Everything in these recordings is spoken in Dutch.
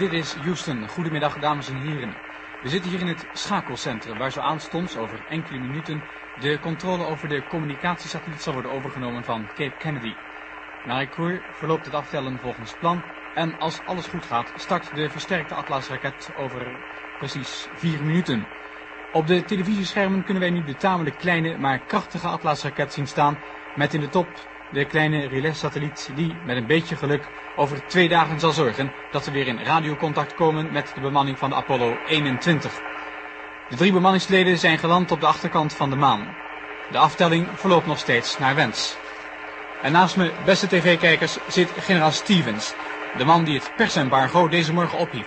Dit is Houston. Goedemiddag, dames en heren. We zitten hier in het schakelcentrum, waar zo aanstonds over enkele minuten de controle over de communicatiesatelliet zal worden overgenomen van Cape Kennedy. Naar ik hoor verloopt het aftellen volgens plan en als alles goed gaat start de versterkte Atlas-raket over precies vier minuten. Op de televisieschermen kunnen wij nu de tamelijk kleine maar krachtige Atlas-raket zien staan met in de top de kleine relais-satelliet die met een beetje geluk over twee dagen zal zorgen dat we weer in radiocontact komen met de bemanning van de Apollo 21. De drie bemanningsleden zijn geland op de achterkant van de maan. De aftelling verloopt nog steeds naar wens. En naast me, beste tv-kijkers, zit generaal Stevens, de man die het persembargo deze morgen ophief.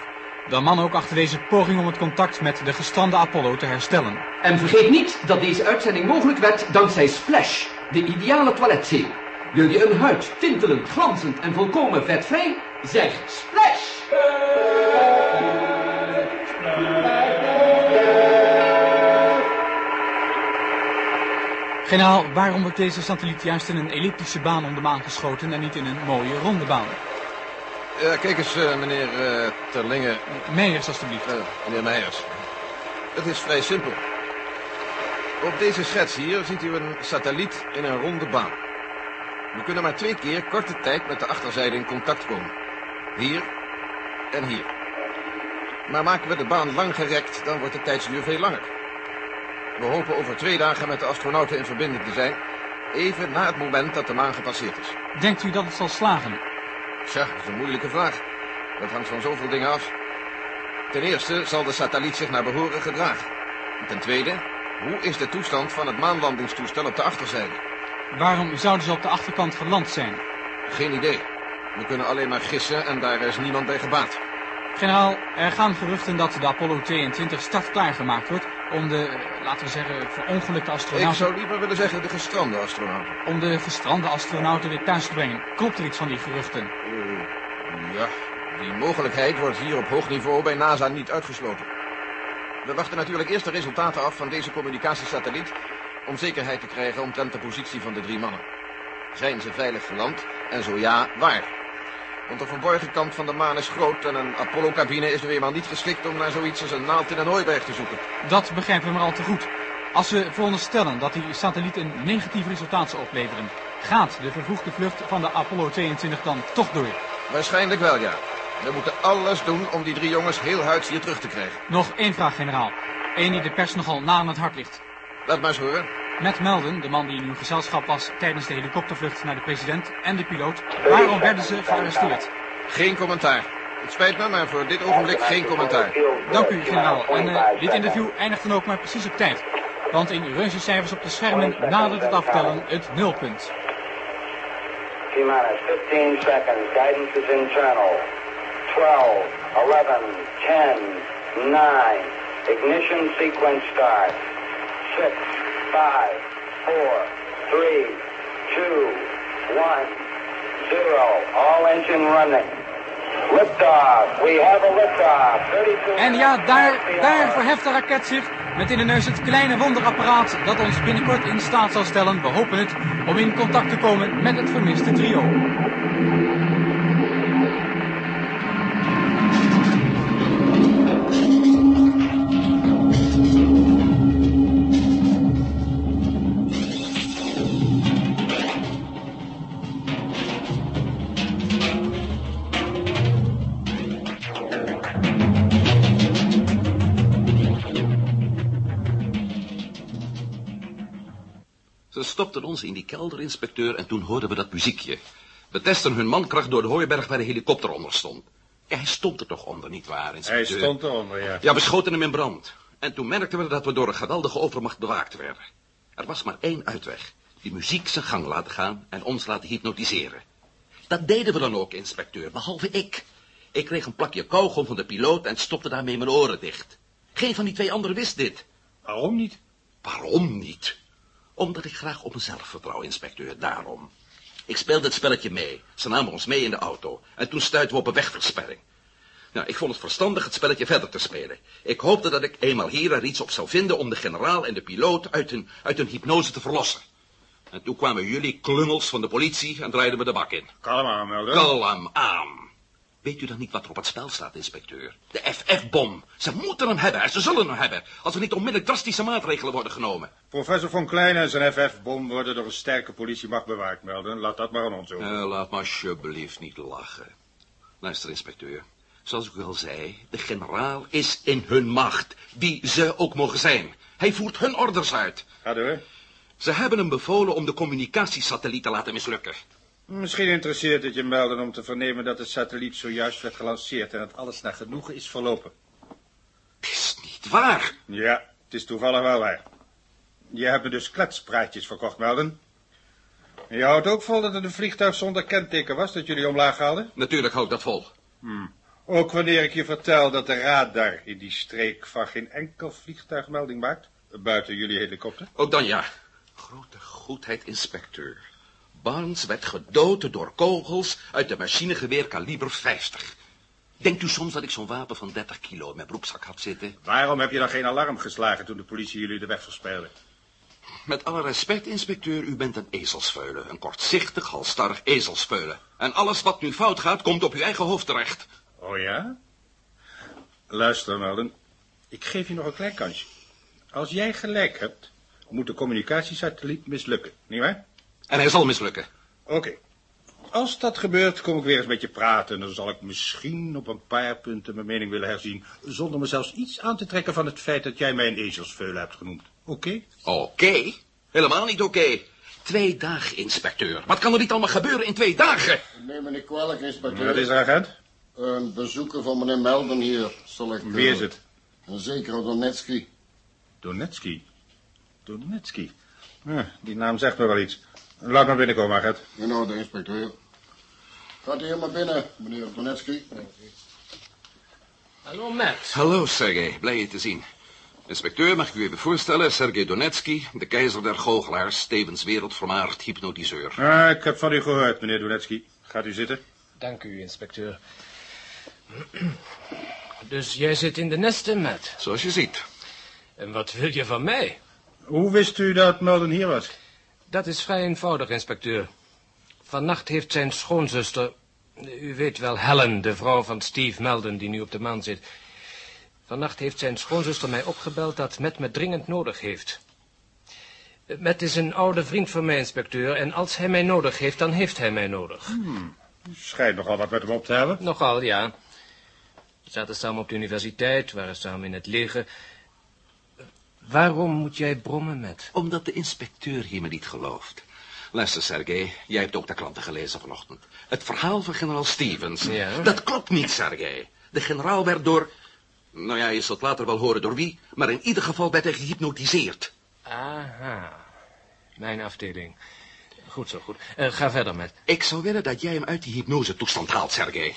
De man ook achter deze poging om het contact met de gestrande Apollo te herstellen. En vergeet niet dat deze uitzending mogelijk werd dankzij Splash, de ideale toiletzeep. Wil je een huid tintelend, glanzend en volkomen vetvrij? Zeg Splash! Generaal, waarom wordt deze satelliet juist in een elliptische baan om de maan geschoten en niet in een mooie ronde baan? Ja, kijk eens, eh, meneer uh, Terlinge. Meijers, alstublieft. Uh, meneer Meijers. Het is vrij simpel. Op deze schets hier ziet u een satelliet in een ronde baan. We kunnen maar twee keer korte tijd met de achterzijde in contact komen. Hier en hier. Maar maken we de baan lang gerekt, dan wordt de tijdsduur veel langer. We hopen over twee dagen met de astronauten in verbinding te zijn. Even na het moment dat de maan gepasseerd is. Denkt u dat het zal slagen? Tja, dat is een moeilijke vraag. Dat hangt van zoveel dingen af. Ten eerste zal de satelliet zich naar behoren gedragen. Ten tweede, hoe is de toestand van het maanlandingstoestel op de achterzijde? Waarom zouden ze op de achterkant geland zijn? Geen idee. We kunnen alleen maar gissen en daar is niemand bij gebaat. Generaal, er gaan geruchten dat de Apollo 22 startklaar gemaakt wordt om de, laten we zeggen, verongelukte astronauten... Ik zou liever willen zeggen de gestrande astronauten. Om de gestrande astronauten weer thuis te brengen. Klopt er iets van die geruchten? Uh, ja, die mogelijkheid wordt hier op hoog niveau bij NASA niet uitgesloten. We wachten natuurlijk eerst de resultaten af van deze communicatiesatelliet... om zekerheid te krijgen omtrent de positie van de drie mannen. Zijn ze veilig geland? En zo ja, waar? Want de verborgen kant van de maan is groot en een Apollo-cabine is nu eenmaal niet geschikt om naar zoiets als een naald in een hooiberg te zoeken. Dat begrijpen we maar al te goed. Als we veronderstellen dat die satelliet een negatief resultaat zou opleveren, gaat de vervroegde vlucht van de Apollo 22 dan toch door? Waarschijnlijk wel, ja. We moeten alles doen om die drie jongens heel huids hier terug te krijgen. Nog één vraag, generaal. Eén die de pers nogal na aan het hart ligt. Laat maar eens horen. Matt Melden, de man die in uw gezelschap was tijdens de helikoptervlucht naar de president en de piloot, waarom werden ze gearresteerd? Geen commentaar. Het spijt me, maar voor dit ogenblik geen commentaar. Dank u, generaal. En uh, dit interview eindigt dan ook maar precies op tijd. Want in reuzencijfers op de schermen nadert het aftellen het nulpunt. T-minus 15 seconds. Guidance is internal. 12, 11, 10, 9. Ignition sequence start. 6, 5, 4, 3, 2, 1, 0. All engine running. Liftoff. We have a liftoff. 32 En ja, daar, daar verheft de raket zich met in de neus het kleine wonderapparaat dat ons binnenkort in staat zal stellen, we hopen het, om in contact te komen met het vermiste trio. In die kelder, inspecteur, en toen hoorden we dat muziekje. We testen hun mankracht door de hooiberg waar de helikopter onder stond. Ja, hij stond er toch onder, nietwaar, Hij inspecteur? stond eronder, ja. Ja, we schoten hem in brand. En toen merkten we dat we door een geweldige overmacht bewaakt werden. Er was maar één uitweg. Die muziek zijn gang laten gaan en ons laten hypnotiseren. Dat deden we dan ook, inspecteur, behalve ik. Ik kreeg een plakje kauwgom van de piloot en stopte daarmee mijn oren dicht. Geen van die twee anderen wist dit. Waarom niet? Waarom niet? Omdat ik graag op mezelf vertrouw, inspecteur, daarom. Ik speelde het spelletje mee. Ze namen ons mee in de auto. En toen stuitten we op een wegversperring. Nou, ik vond het verstandig het spelletje verder te spelen. Ik hoopte dat ik eenmaal hier er iets op zou vinden om de generaal en de piloot uit hun, uit hun hypnose te verlossen. En toen kwamen jullie klungels van de politie en draaiden we de bak in. Kalm aan, Melden. Kalm aan. Weet u dan niet wat er op het spel staat, inspecteur? De FF-bom. Ze moeten hem hebben en ze zullen hem hebben... als er niet onmiddellijk drastische maatregelen worden genomen. Professor von Klein en zijn FF-bom worden door een sterke politiemacht bewaakt, Melden. Laat dat maar aan ons over. Eh, laat me alsjeblieft niet lachen. Luister, inspecteur. Zoals ik u al zei, de generaal is in hun macht. Wie ze ook mogen zijn. Hij voert hun orders uit. Ga door. Ze hebben hem bevolen om de communicatiesatelliet te laten mislukken. Misschien interesseert het je melden om te vernemen dat de satelliet zojuist werd gelanceerd en dat alles naar genoegen is verlopen. Het is niet waar. Ja, het is toevallig wel waar. Je hebt me dus kletspraatjes verkocht, Melden. En je houdt ook vol dat het een vliegtuig zonder kenteken was dat jullie omlaag haalden? Natuurlijk hou ik dat vol. Ook wanneer ik je vertel dat de radar in die streek van geen enkel vliegtuig melding maakt, buiten jullie helikopter. Ook dan ja. Grote goedheid, inspecteur. Barnes werd gedood door kogels uit de machinegeweer kaliber 50. Denkt u soms dat ik zo'n wapen van 30 kilo in mijn broekzak had zitten? Waarom heb je dan geen alarm geslagen toen de politie jullie de weg verspeelde? Met alle respect, inspecteur, u bent een ezelsveulen. Een kortzichtig, halstarrig ezelsveulen. En alles wat nu fout gaat, komt op uw eigen hoofd terecht. Oh ja? Luister, Melden. Ik geef je nog een klein kansje. Als jij gelijk hebt, moet de communicatiesatelliet mislukken, nietwaar? En hij zal mislukken. Oké. Als dat gebeurt, kom ik weer eens met je praten. En dan zal ik misschien op een paar punten mijn mening willen herzien... zonder me zelfs iets aan te trekken van het feit dat jij mij een ezelsveulen hebt genoemd. Oké? Oké. Helemaal niet oké. Twee dagen, inspecteur. Wat kan er niet allemaal gebeuren in twee dagen? Neem me niet kwalijk, inspecteur. Wat is er, agent? Een bezoeker van meneer Melden hier, zal ik... Wie is eh, het? Een zekere Donetski. Donetski. Donetski. Ja, die naam zegt me wel iets. Laat maar binnenkomen, agent. In orde, inspecteur. Gaat u hier maar binnen, meneer Donetski. Hallo, Matt. Hallo, Sergej. Blij je te zien. Inspecteur, mag ik u even voorstellen? Sergej Donetsky, de keizer der goochelaars, tevens wereldvermaard hypnotiseur. Ah, ik heb van u gehoord, meneer Donetski. Gaat u zitten? Dank u, inspecteur. Dus jij zit in de nesten, Matt. Zoals je ziet. En wat wil je van mij? Hoe wist u dat Melden hier was? Dat is vrij eenvoudig, inspecteur. Vannacht heeft zijn schoonzuster... U weet wel, Helen, de vrouw van Steve Melden, die nu op de maan zit. Vannacht heeft zijn schoonzuster mij opgebeld dat Met me dringend nodig heeft. Met is een oude vriend van mij, inspecteur, en als hij mij nodig heeft, dan heeft hij mij nodig. U schijnt nogal wat met hem op te hebben. Nogal, ja. We zaten samen op de universiteit, waren samen in het leger. Waarom moet jij brommen met? Omdat de inspecteur hier me niet gelooft. Luister, Sergej, jij hebt ook de klanten gelezen vanochtend. Het verhaal van generaal Stevens. Ja. Dat klopt niet, Sergej. De generaal werd door... Nou ja, je zult later wel horen door wie... maar in ieder geval werd hij gehypnotiseerd. Aha, mijn afdeling. Goed zo, goed. Eh, ga verder met. Ik zou willen dat jij hem uit die hypnosetoestand haalt, Sergej.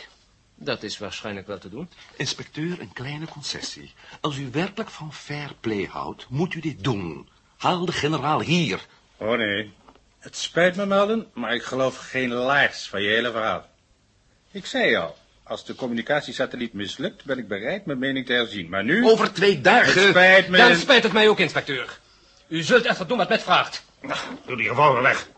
Dat is waarschijnlijk wel te doen. Inspecteur, een kleine concessie. Als u werkelijk van fair play houdt, moet u dit doen. Haal de generaal hier. Oh nee. Het spijt me, Melden, maar ik geloof geen laars van je hele verhaal. Ik zei al, als de communicatiesatelliet mislukt, ben ik bereid mijn mening te herzien. Maar nu... Over twee Het dagen... spijt me. Dan spijt het mij ook, inspecteur. U zult echt doen wat met vraagt. Nou, doe die revolver weg.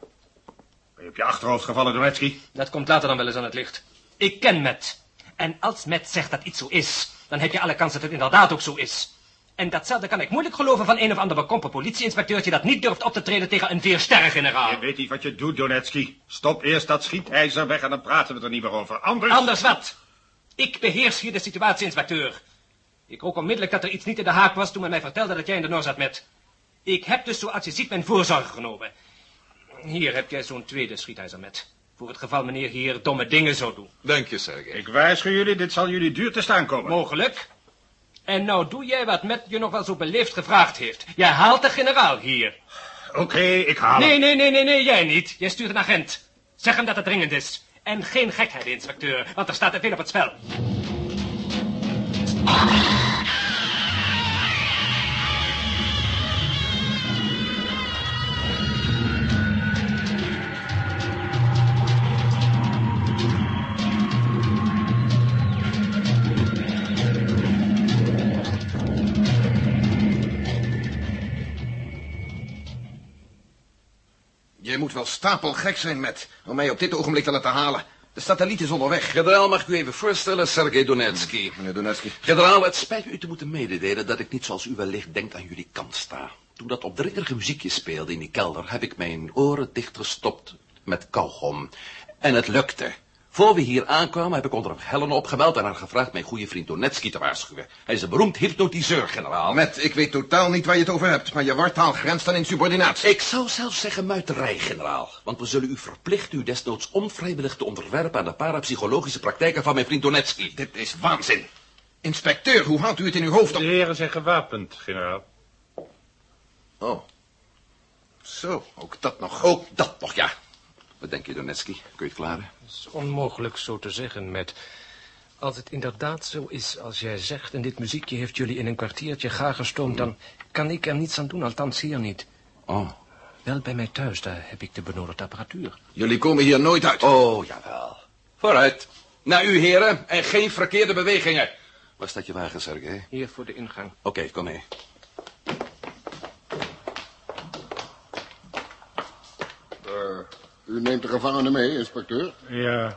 Ben je op je achterhoofd gevallen, Donetski? Dat komt later dan wel eens aan het licht. Ik ken Met. En als Met zegt dat iets zo is, dan heb je alle kans dat het inderdaad ook zo is. En datzelfde kan ik moeilijk geloven van een of ander bekrompen politieinspecteurtje dat niet durft op te treden tegen een veersterrengeneraal. Je weet niet wat je doet, Donetski. Stop eerst dat schietijzer weg en dan praten we er niet meer over. Anders... Anders wat? Ik beheers hier de situatie, inspecteur. Ik rook onmiddellijk dat er iets niet in de haak was toen men mij vertelde dat jij in de Noor zat met. Ik heb dus, zoals je ziet, mijn voorzorgen genomen. Hier heb jij zo'n tweede schietijzer met. Voor het geval meneer hier domme dingen zou doen. Dank je, Sergej. Ik waarschuw jullie, dit zal jullie duur te staan komen. Mogelijk. En nou doe jij wat Met je nog wel zo beleefd gevraagd heeft. Jij haalt de generaal hier. Oké, ik haal hem. Nee, nee, nee, nee, nee, jij niet. Jij stuurt een agent. Zeg hem dat het dringend is. En geen gekheid, inspecteur, want er staat te veel op het spel. Jij moet wel stapelgek zijn met om mij op dit ogenblik te laten halen. De satelliet is onderweg. Generaal, mag ik u even voorstellen, Sergei Donetsky. Meneer Donetsky. Generaal, het spijt me u te moeten mededelen dat ik niet zoals u wellicht denkt aan jullie kant sta. Toen dat opdringerige muziekje speelde in die kelder, heb ik mijn oren dichtgestopt met kauwgom. En het lukte. Voor we hier aankwamen heb ik onder Helen opgebeld en haar gevraagd mijn goede vriend Donetsky te waarschuwen. Hij is een beroemd hypnotiseur, generaal. Met, ik weet totaal niet waar je het over hebt, maar je wartaal grenst aan insubordinatie. Ik zou zelfs zeggen muiterij, generaal. Want we zullen u verplichten u desnoods onvrijwillig te onderwerpen aan de parapsychologische praktijken van mijn vriend Donetsky. Dit is waanzin. Inspecteur, hoe haalt u het in uw hoofd De om... heren zijn gewapend, generaal. Oh. Zo, ook dat nog. Ook dat nog, ja. Wat denk je, Donetsky? Kun je het klaren? Het is onmogelijk zo te zeggen, met... Als het inderdaad zo is als jij zegt... en dit muziekje heeft jullie in een kwartiertje gaar gestoomd... dan kan ik er niets aan doen, althans hier niet. Oh. Wel bij mij thuis, daar heb ik de benodigde apparatuur. Jullie komen hier nooit uit. Oh, jawel. Vooruit. Naar u, heren. En geen verkeerde bewegingen. Waar staat je wagen, Sergej? Hier voor de ingang. Oké, kom mee. U neemt de gevangenen mee, inspecteur? Ja,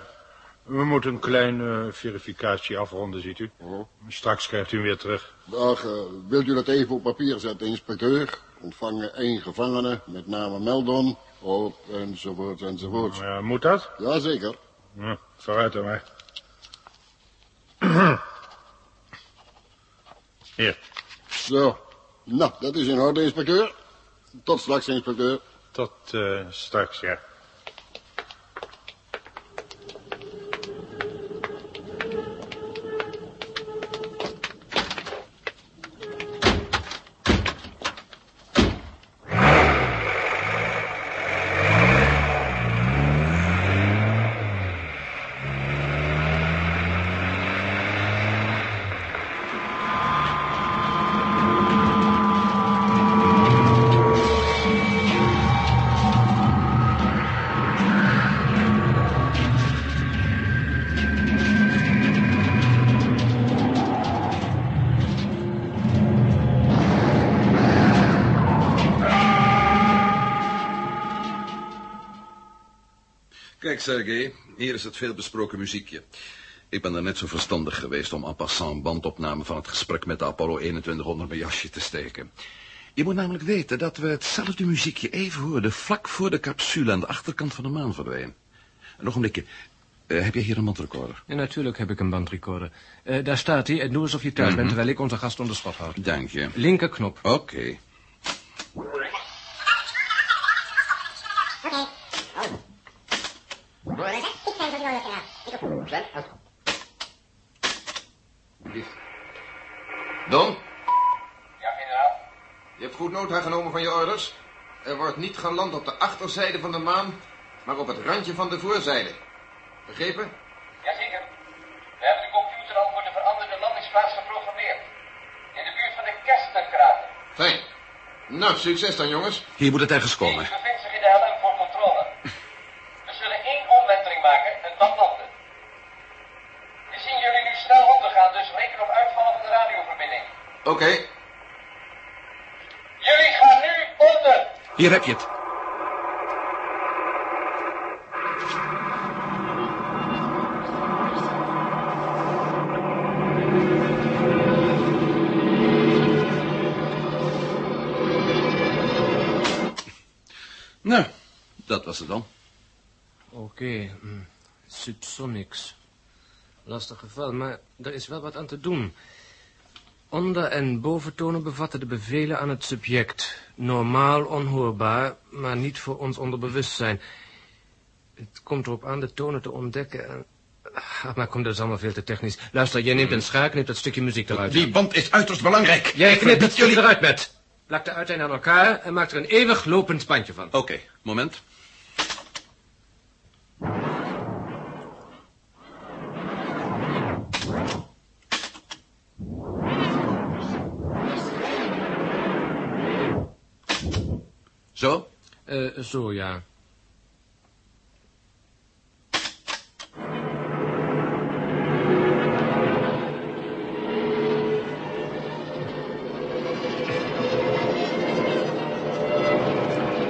we moeten een kleine verificatie afronden, ziet u. Oh. Straks krijgt u hem weer terug. Dag, eh, wilt u dat even op papier zetten, inspecteur? Ontvangen één gevangene, met name Meldon, oh, enzovoort, enzovoort. Ja, moet dat? Jazeker. Ja, vooruit dan maar. Hier, Zo. Nou, dat is in orde, inspecteur. Tot straks, inspecteur. tot eh, straks, ja. Kijk, Sergej, hier is het veelbesproken muziekje. Ik ben er net zo verstandig geweest om en passant bandopname van het gesprek met de Apollo 21 onder mijn jasje te steken. Je moet namelijk weten dat we hetzelfde muziekje even hoorden vlak voor de capsule aan de achterkant van de maan verdween. En nog een blikje. Eh, heb jij hier een bandrecorder? En natuurlijk heb ik een bandrecorder. Eh, daar staat hij. En doe alsof je thuis bent, terwijl ik onze gast onder schot houd. Dank je. Linkerknop. Oké. Don, Ja, generaal. je hebt goed nota genomen van je orders. Er wordt niet geland op de achterzijde van de maan, maar op het randje van de voorzijde. Begrepen? Jazeker. We hebben de computer al voor de veranderde landingsplaats geprogrammeerd. In de buurt van de Kesterkrater. Fijn. Nou, succes dan, jongens. Hier moet het ergens komen. Oké. Jullie gaan nu onder! Hier heb je het. Nou, dat was het dan. Oké, hm. subsonics. Lastig geval, maar er is wel wat aan te doen. Onder- en boventonen bevatten de bevelen aan het subject. Normaal onhoorbaar, maar niet voor ons onderbewustzijn. Het komt erop aan de tonen te ontdekken. en- Ah, maar kom, dat is allemaal veel te technisch. Luister, jij neemt een schaar, knipt dat stukje muziek eruit. Die band is uiterst belangrijk. Jij knipt het jullie eruit met. Plak de uiteinden aan elkaar en maak er een eeuwig lopend bandje van. Oké, moment. Zo? Eh, zo, ja.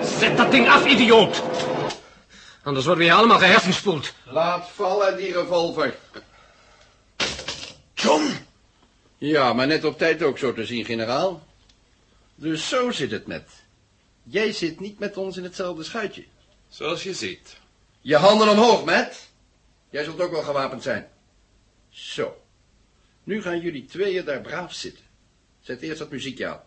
Zet dat ding af, idioot! Anders worden we hier allemaal gehersenspoeld. Laat vallen die revolver. John! Ja, maar net op tijd ook zo te zien, generaal. Dus zo zit het met. Jij zit niet met ons in hetzelfde schuitje. Zoals je ziet. Je handen omhoog, Matt. Jij zult ook wel gewapend zijn. Zo. Nu gaan jullie tweeën daar braaf zitten. Zet eerst dat muziekje aan.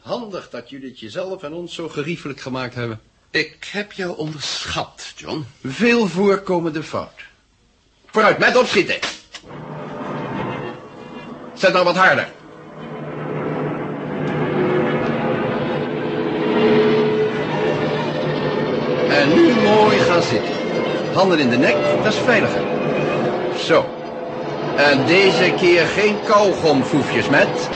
Handig dat jullie het jezelf en ons zo geriefelijk gemaakt hebben. Ik heb jou onderschat, John. Veel voorkomende fout. Vooruit, met opschieten. Zet nou wat harder. En nu mooi gaan zitten. Handen in de nek, dat is veiliger. Zo. En deze keer geen kauwgomfoefjes met.